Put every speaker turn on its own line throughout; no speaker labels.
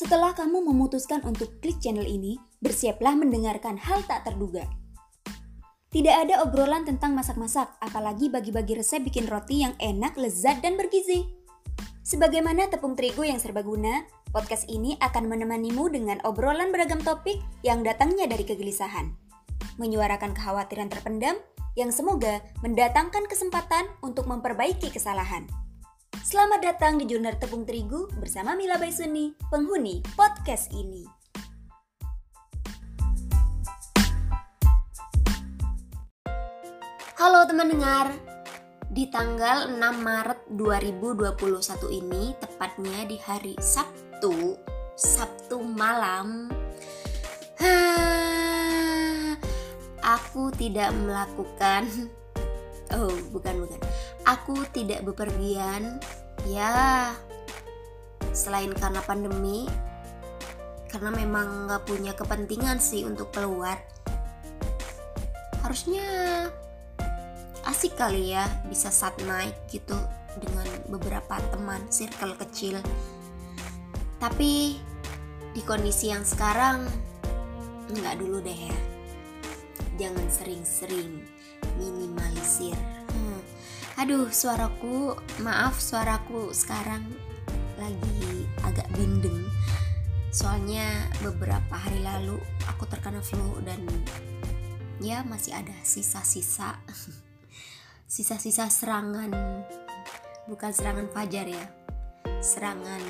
Setelah kamu memutuskan untuk klik channel ini, bersiaplah mendengarkan hal tak terduga. Tidak ada obrolan tentang masak-masak, apalagi bagi-bagi resep bikin roti yang enak, lezat, dan bergizi. Sebagaimana tepung terigu yang serbaguna, podcast ini akan menemanimu dengan obrolan beragam topik yang datangnya dari kegelisahan. Menyuarakan kekhawatiran terpendam yang semoga mendatangkan kesempatan untuk memperbaiki kesalahan. Selamat datang di Jurnal Tepung Terigu bersama Mila Baisuni, penghuni podcast ini. Halo teman dengar, di tanggal 6 Maret 2021 ini, tepatnya di hari Sabtu, Sabtu malam, aku tidak melakukan, oh bukan bukan, aku tidak bepergian, ya selain karena pandemi, karena memang nggak punya kepentingan sih untuk keluar. Harusnya asik kali ya bisa saat naik gitu dengan beberapa teman circle kecil tapi di kondisi yang sekarang nggak dulu deh ya jangan sering-sering minimalisir. Aduh suaraku maaf suaraku sekarang lagi agak bindeng soalnya beberapa hari lalu aku terkena flu dan ya masih ada sisa-sisa sisa-sisa serangan bukan serangan fajar ya serangan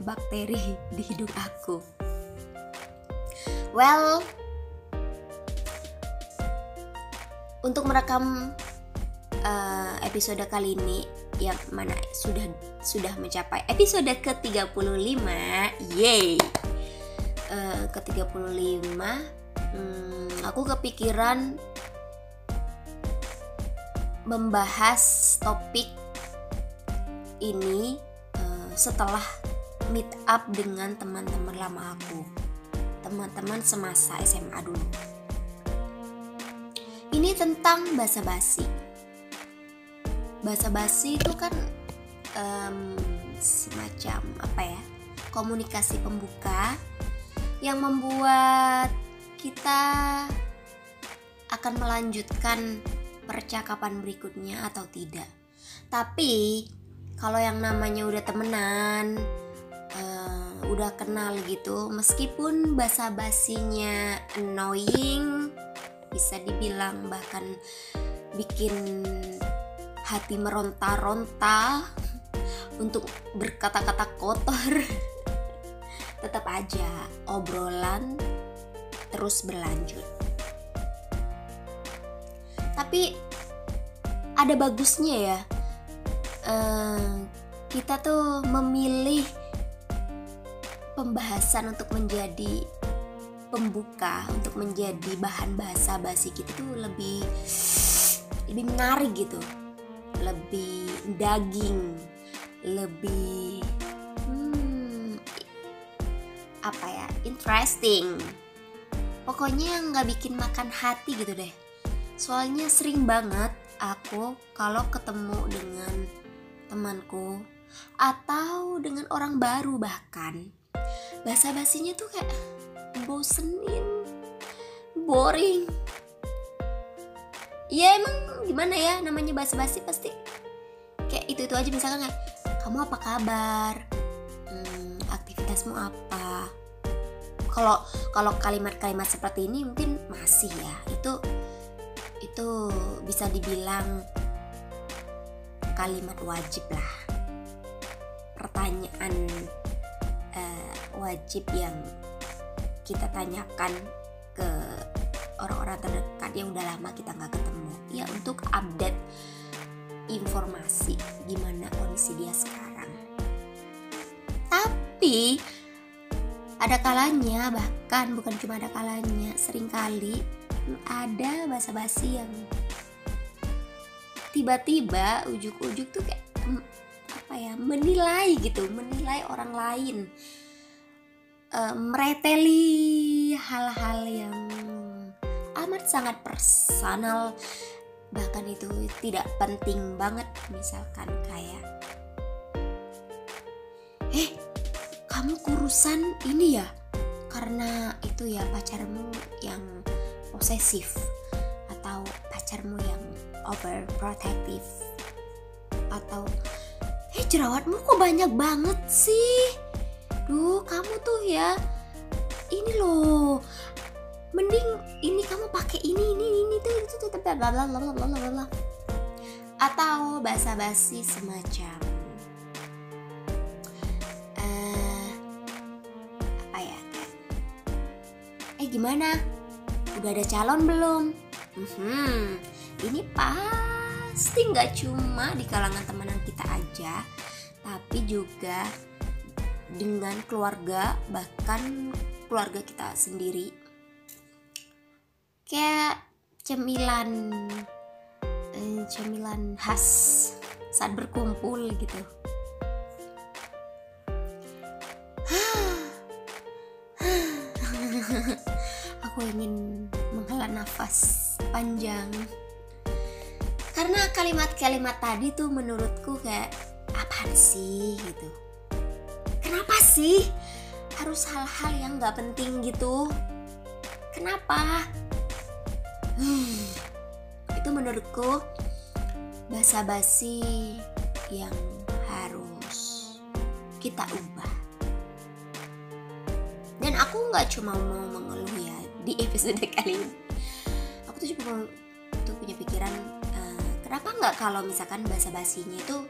bakteri di hidung aku. Well untuk merekam uh, episode kali ini yang mana sudah sudah mencapai episode ke-35 yay uh, ke-35 hmm, aku kepikiran membahas topik ini uh, setelah meet up dengan teman-teman lama aku. Teman-teman semasa SMA dulu. Ini tentang bahasa basi bahasa basi itu kan um, semacam apa ya komunikasi pembuka yang membuat kita akan melanjutkan percakapan berikutnya atau tidak. Tapi kalau yang namanya udah temenan, uh, udah kenal gitu, meskipun bahasa basinya annoying, bisa dibilang bahkan bikin hati meronta-ronta untuk berkata-kata kotor, tetap aja obrolan terus berlanjut. Tapi ada bagusnya ya uh, kita tuh memilih pembahasan untuk menjadi pembuka untuk menjadi bahan bahasa basi kita lebih lebih menarik gitu lebih daging lebih hmm, apa ya interesting pokoknya nggak bikin makan hati gitu deh Soalnya sering banget aku kalau ketemu dengan temanku atau dengan orang baru bahkan bahasa basinya tuh kayak bosenin, boring. Ya emang gimana ya namanya bahasa basi pasti kayak itu itu aja misalkan kayak kamu apa kabar, hmm, aktivitasmu apa. Kalau kalau kalimat-kalimat seperti ini mungkin masih ya itu itu bisa dibilang kalimat wajib lah. Pertanyaan uh, wajib yang kita tanyakan ke orang-orang terdekat yang udah lama kita nggak ketemu ya untuk update informasi gimana kondisi dia sekarang. Tapi ada kalanya bahkan bukan cuma ada kalanya sering kali ada bahasa basi yang tiba-tiba ujuk-ujuk tuh kayak mm, apa ya menilai gitu menilai orang lain. E, mereteli hal-hal yang amat sangat personal bahkan itu tidak penting banget misalkan kayak eh kamu kurusan ini ya? Karena itu ya pacarmu yang posesif atau pacarmu yang overprotective atau eh jerawatmu kok banyak banget sih? Duh kamu tuh ya ini loh mending ini kamu pakai ini ini ini tuh itu tuh bla bla bla bla bla atau basa-basi semacam eh apa ya eh gimana? Udah ada calon belum? Hmm ini pasti nggak cuma di kalangan temenan kita aja tapi juga dengan keluarga bahkan keluarga kita sendiri kayak cemilan eh, cemilan khas saat berkumpul gitu. Aku ingin menghela nafas panjang. Karena kalimat-kalimat tadi tuh menurutku kayak apa sih? gitu. Kenapa sih? Harus hal-hal yang nggak penting gitu. Kenapa hmm, itu menurutku basa-basi yang harus kita ubah. Dan aku nggak cuma mau mengeluh ya di episode kali ini. Aku tuh cuma tuh punya pikiran uh, kenapa nggak kalau misalkan basa-basinya itu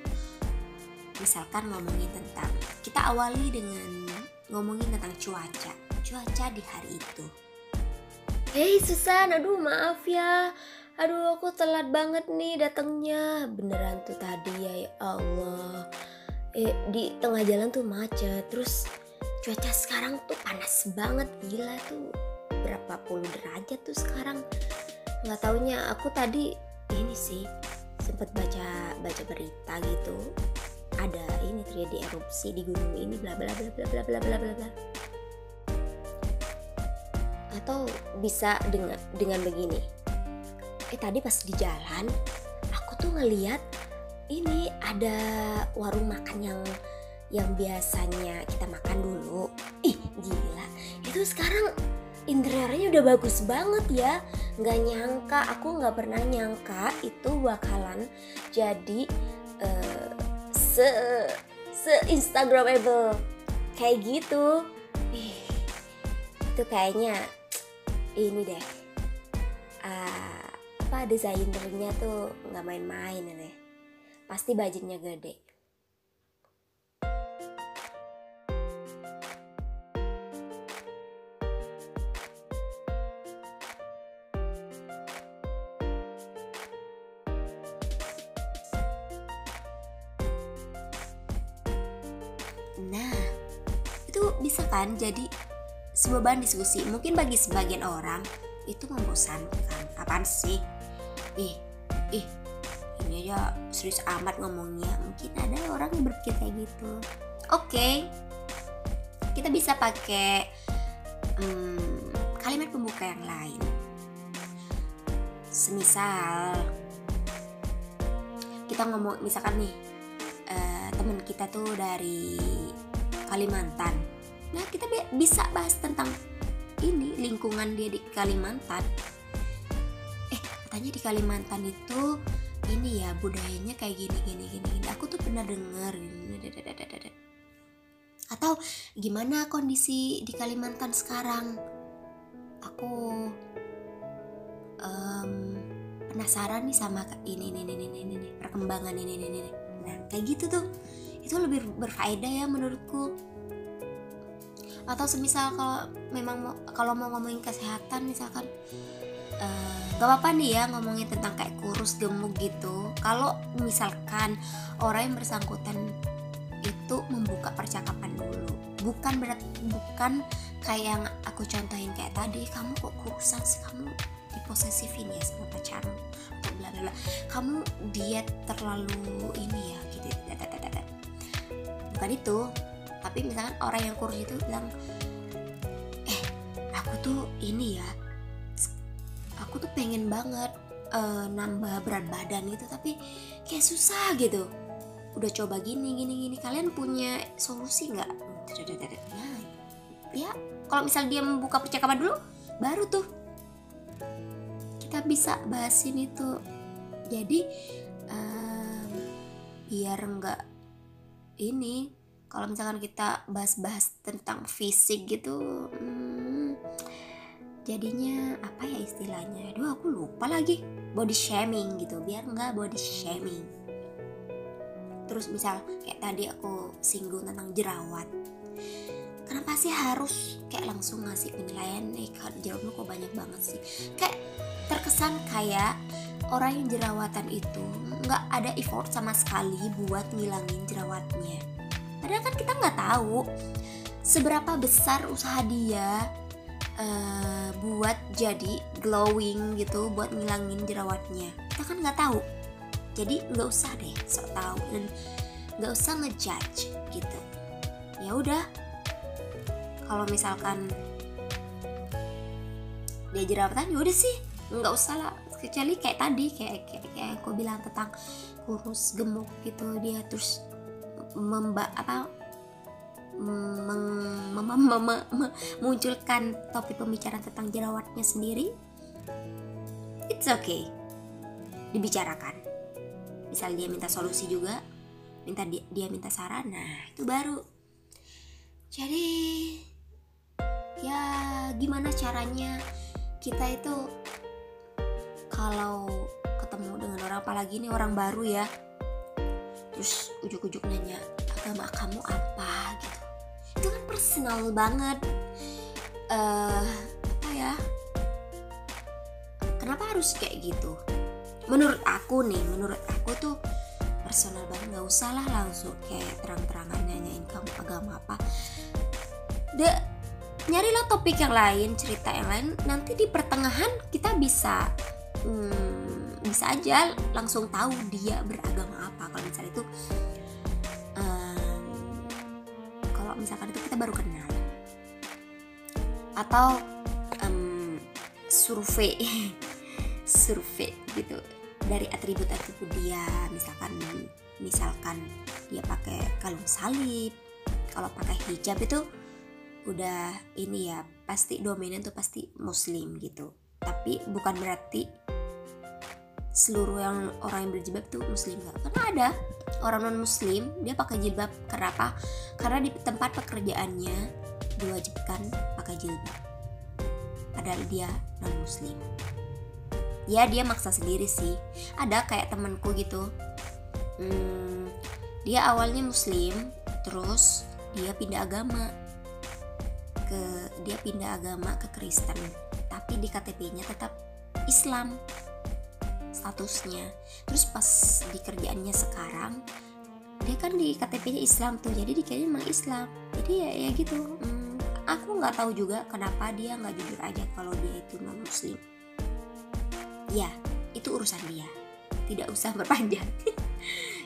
misalkan ngomongin tentang kita awali dengan ngomongin tentang cuaca cuaca di hari itu Hei Susan, aduh maaf ya. Aduh aku telat banget nih datangnya. Beneran tuh tadi ya, ya Allah. Eh di tengah jalan tuh macet. Terus cuaca sekarang tuh panas banget. Gila tuh. Berapa puluh derajat tuh sekarang. Nggak taunya aku tadi ini sih sempet baca baca berita gitu. Ada ini terjadi erupsi di gunung ini bla bla bla bla bla bla bla bla bla atau bisa dengan dengan begini? Eh tadi pas di jalan aku tuh ngeliat ini ada warung makan yang yang biasanya kita makan dulu. Ih gila. Itu sekarang interiornya udah bagus banget ya. Nggak nyangka aku nggak pernah nyangka itu bakalan jadi uh, se se instagramable kayak gitu. Ih itu kayaknya ini deh. Uh, apa desainernya tuh nggak main-main deh. Pasti budgetnya gede. Nah, itu bisa kan jadi sebuah bahan diskusi. Mungkin bagi sebagian orang itu membosankan. Apaan sih? Ih, ih, ini aja serius amat ngomongnya. Mungkin ada orang yang berpikir kayak gitu. Oke, okay. kita bisa pakai hmm, kalimat pembuka yang lain. Semisal kita ngomong, misalkan nih uh, teman kita tuh dari Kalimantan. Nah, kita bisa bahas tentang ini lingkungan dia di Kalimantan. Eh, katanya di Kalimantan itu ini ya budayanya kayak gini gini gini. gini. Aku tuh pernah denger Atau gimana kondisi di Kalimantan sekarang? Aku um, penasaran nih sama ini ini ini ini ini perkembangan ini ini ini. Nah, kayak gitu tuh itu lebih berfaedah ya menurutku atau semisal kalau memang mau, kalau mau ngomongin kesehatan misalkan uh, gak apa-apa nih ya ngomongin tentang kayak kurus gemuk gitu. Kalau misalkan orang yang bersangkutan itu membuka percakapan dulu. Bukan berat bukan kayak yang aku contohin kayak tadi kamu kok kurusan sih? Kamu diposesifin ya sama pacarmu kamu diet terlalu ini ya gitu bukan itu tapi misalkan orang yang kurus itu bilang eh aku tuh ini ya aku tuh pengen banget uh, nambah berat badan itu tapi kayak susah gitu. Udah coba gini gini gini kalian punya solusi nggak? Nah, ya kalau misal dia membuka percakapan dulu baru tuh kita bisa bahasin itu. Jadi um, biar nggak ini kalau misalkan kita bahas-bahas tentang fisik gitu hmm, jadinya apa ya istilahnya? Aduh aku lupa lagi. Body shaming gitu biar nggak body shaming. Terus misal kayak tadi aku singgung tentang jerawat. Kenapa sih harus kayak langsung ngasih penilaian? Eh jerawat kok banyak banget sih. Kayak terkesan kayak orang yang jerawatan itu nggak ada effort sama sekali buat ngilangin jerawatnya padahal kan kita nggak tahu seberapa besar usaha dia uh, buat jadi glowing gitu buat ngilangin jerawatnya. Kita kan nggak tahu. Jadi nggak usah deh sok tahu dan nggak usah ngejudge gitu. Ya udah. Kalau misalkan dia jerawatan ya udah sih. Nggak usah lah. Kecuali kayak tadi kayak kayak, kayak aku bilang tentang kurus gemuk gitu dia terus memba apa memunculkan topik pembicaraan tentang jerawatnya sendiri it's okay. Dibicarakan. Misal dia minta solusi juga minta dia, dia minta saran nah itu baru. Jadi ya gimana caranya kita itu kalau ketemu dengan orang apalagi ini orang baru ya terus ujuk-ujuk nanya agama kamu apa? Gitu. Itu kan personal banget. Uh, apa ya? Kenapa harus kayak gitu? Menurut aku nih menurut aku tuh personal banget. Nggak usah lah langsung kayak terang-terangan nanyain kamu agama apa. De nyarilah topik yang lain cerita yang lain. Nanti di pertengahan kita bisa hmm, bisa aja langsung tahu dia beragama apa. Kalau misalnya itu um, kalau misalkan itu kita baru kenal. Atau um, survei survei gitu dari atribut-atribut dia. Misalkan misalkan dia pakai kalung salib kalau pakai hijab itu udah ini ya pasti dominan tuh pasti muslim gitu. Tapi bukan berarti seluruh yang orang yang berjilbab tuh muslim. Gak karena ada orang non muslim dia pakai jilbab. Kenapa? Karena di tempat pekerjaannya diwajibkan pakai jilbab. Padahal dia non muslim ya dia maksa sendiri sih. Ada kayak temanku gitu. Hmm, dia awalnya muslim terus dia pindah agama ke dia pindah agama ke Kristen. Tapi di KTP-nya tetap Islam statusnya. Terus pas di kerjaannya sekarang dia kan di KTP-nya Islam tuh jadi dikiranya memang Islam. Jadi ya ya gitu. Hmm, aku nggak tahu juga kenapa dia nggak jujur aja kalau dia itu non muslim ya itu urusan dia. Tidak usah berpanjang.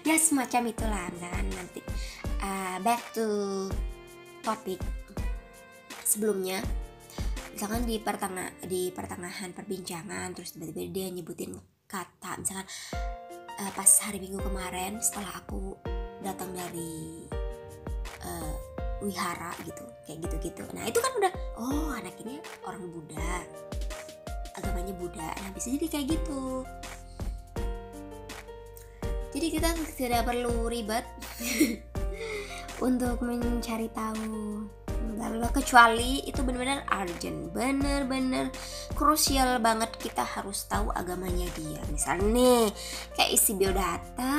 Ya semacam itulah misalkan nanti. Uh, back to topik sebelumnya misalkan di pertengah di pertengahan perbincangan terus tiba-tiba dia nyebutin kata misalkan uh, pas hari minggu kemarin setelah aku datang dari uh, wihara gitu kayak gitu-gitu. Nah itu kan udah oh anak ini orang Buddha agamanya Buddha. Nah bisa jadi kayak gitu. Jadi kita tidak perlu ribet untuk mencari tahu kecuali itu benar-benar urgent. Bener-bener krusial banget kita harus tahu agamanya dia. Misalnya nih kayak isi biodata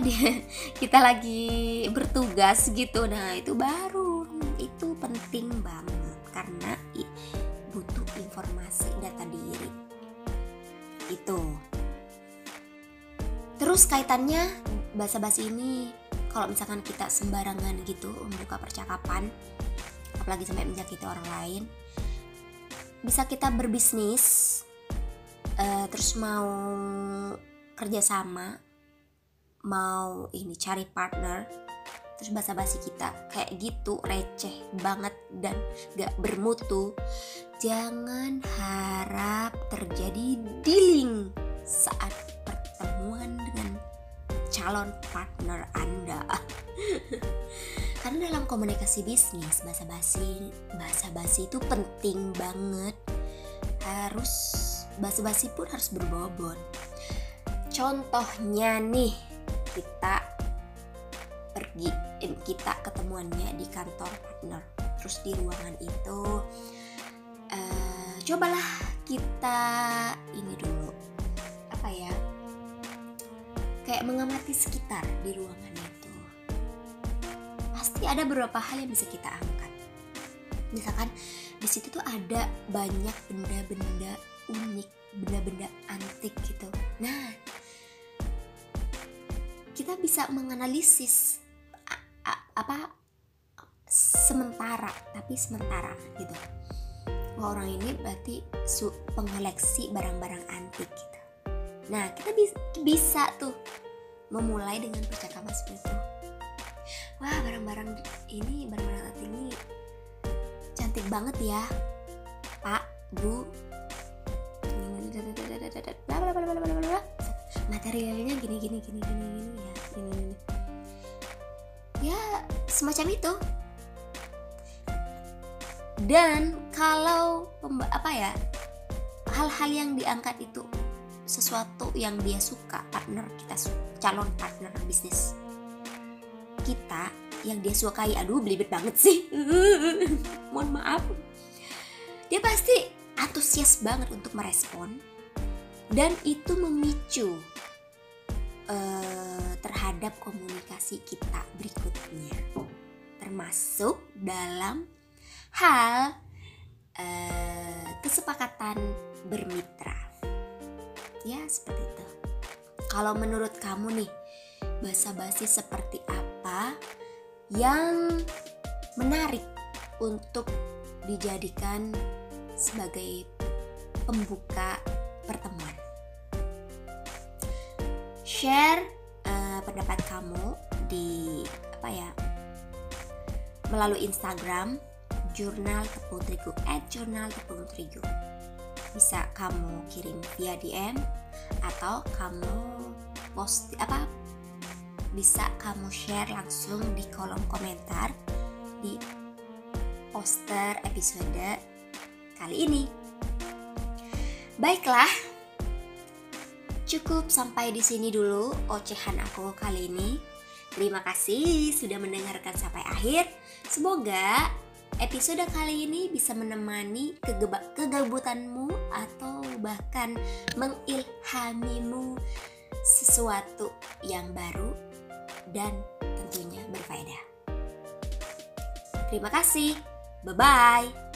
dia kita lagi bertugas gitu. Nah itu baru. Itu penting banget karena butuh informasi data diri. Itu. Terus kaitannya bahasa basi ini kalau misalkan kita sembarangan gitu membuka percakapan apalagi sampai menyakiti orang lain bisa kita berbisnis uh, terus mau kerjasama mau ini cari partner terus basa-basi kita kayak gitu receh banget dan gak bermutu jangan harap terjadi dealing saat pertemuan dengan calon partner Anda. Karena dalam komunikasi bisnis bahasa basi bahasa basi itu penting banget. Harus bahasa basi pun harus berbobot. Contohnya nih kita pergi kita ketemuannya di kantor partner terus di ruangan itu uh, cobalah kita ini dulu apa ya kayak mengamati sekitar di ruangan pasti ada beberapa hal yang bisa kita angkat. Misalkan di situ tuh ada banyak benda-benda unik benda-benda antik gitu. Nah kita bisa menganalisis apa sementara tapi sementara gitu. Wah, orang ini berarti su pengoleksi barang-barang antik gitu. Nah kita bis bisa tuh memulai dengan percakapan seperti itu wah barang-barang ini barang-barang antik ini cantik banget ya. Pak bu materialnya gini gini gini gini gini ya gini, gini ya semacam itu. Dan kalau apa ya hal-hal yang diangkat itu sesuatu yang dia suka partner kita calon partner bisnis kita yang dia sukai. Aduh belibet banget sih. Mohon maaf. Dia pasti antusias banget untuk merespon dan itu memicu uh, terhadap komunikasi kita berikutnya. Termasuk dalam hal uh, kesepakatan bermitra. Ya seperti itu. Kalau menurut kamu nih bahasa basi seperti apa yang menarik untuk dijadikan sebagai pembuka pertemuan? Share uh, pendapat kamu di apa ya melalui Instagram jurnal tepung terigu at jurnal tepung terigu bisa kamu kirim via DM atau kamu post apa bisa kamu share langsung di kolom komentar di poster episode kali ini. Baiklah, Cukup sampai di sini dulu ocehan aku kali ini. Terima kasih sudah mendengarkan sampai akhir. Semoga episode kali ini bisa menemani kegabutanmu atau bahkan mengilhamimu sesuatu yang baru dan tentunya berfaedah. Terima kasih. Bye bye.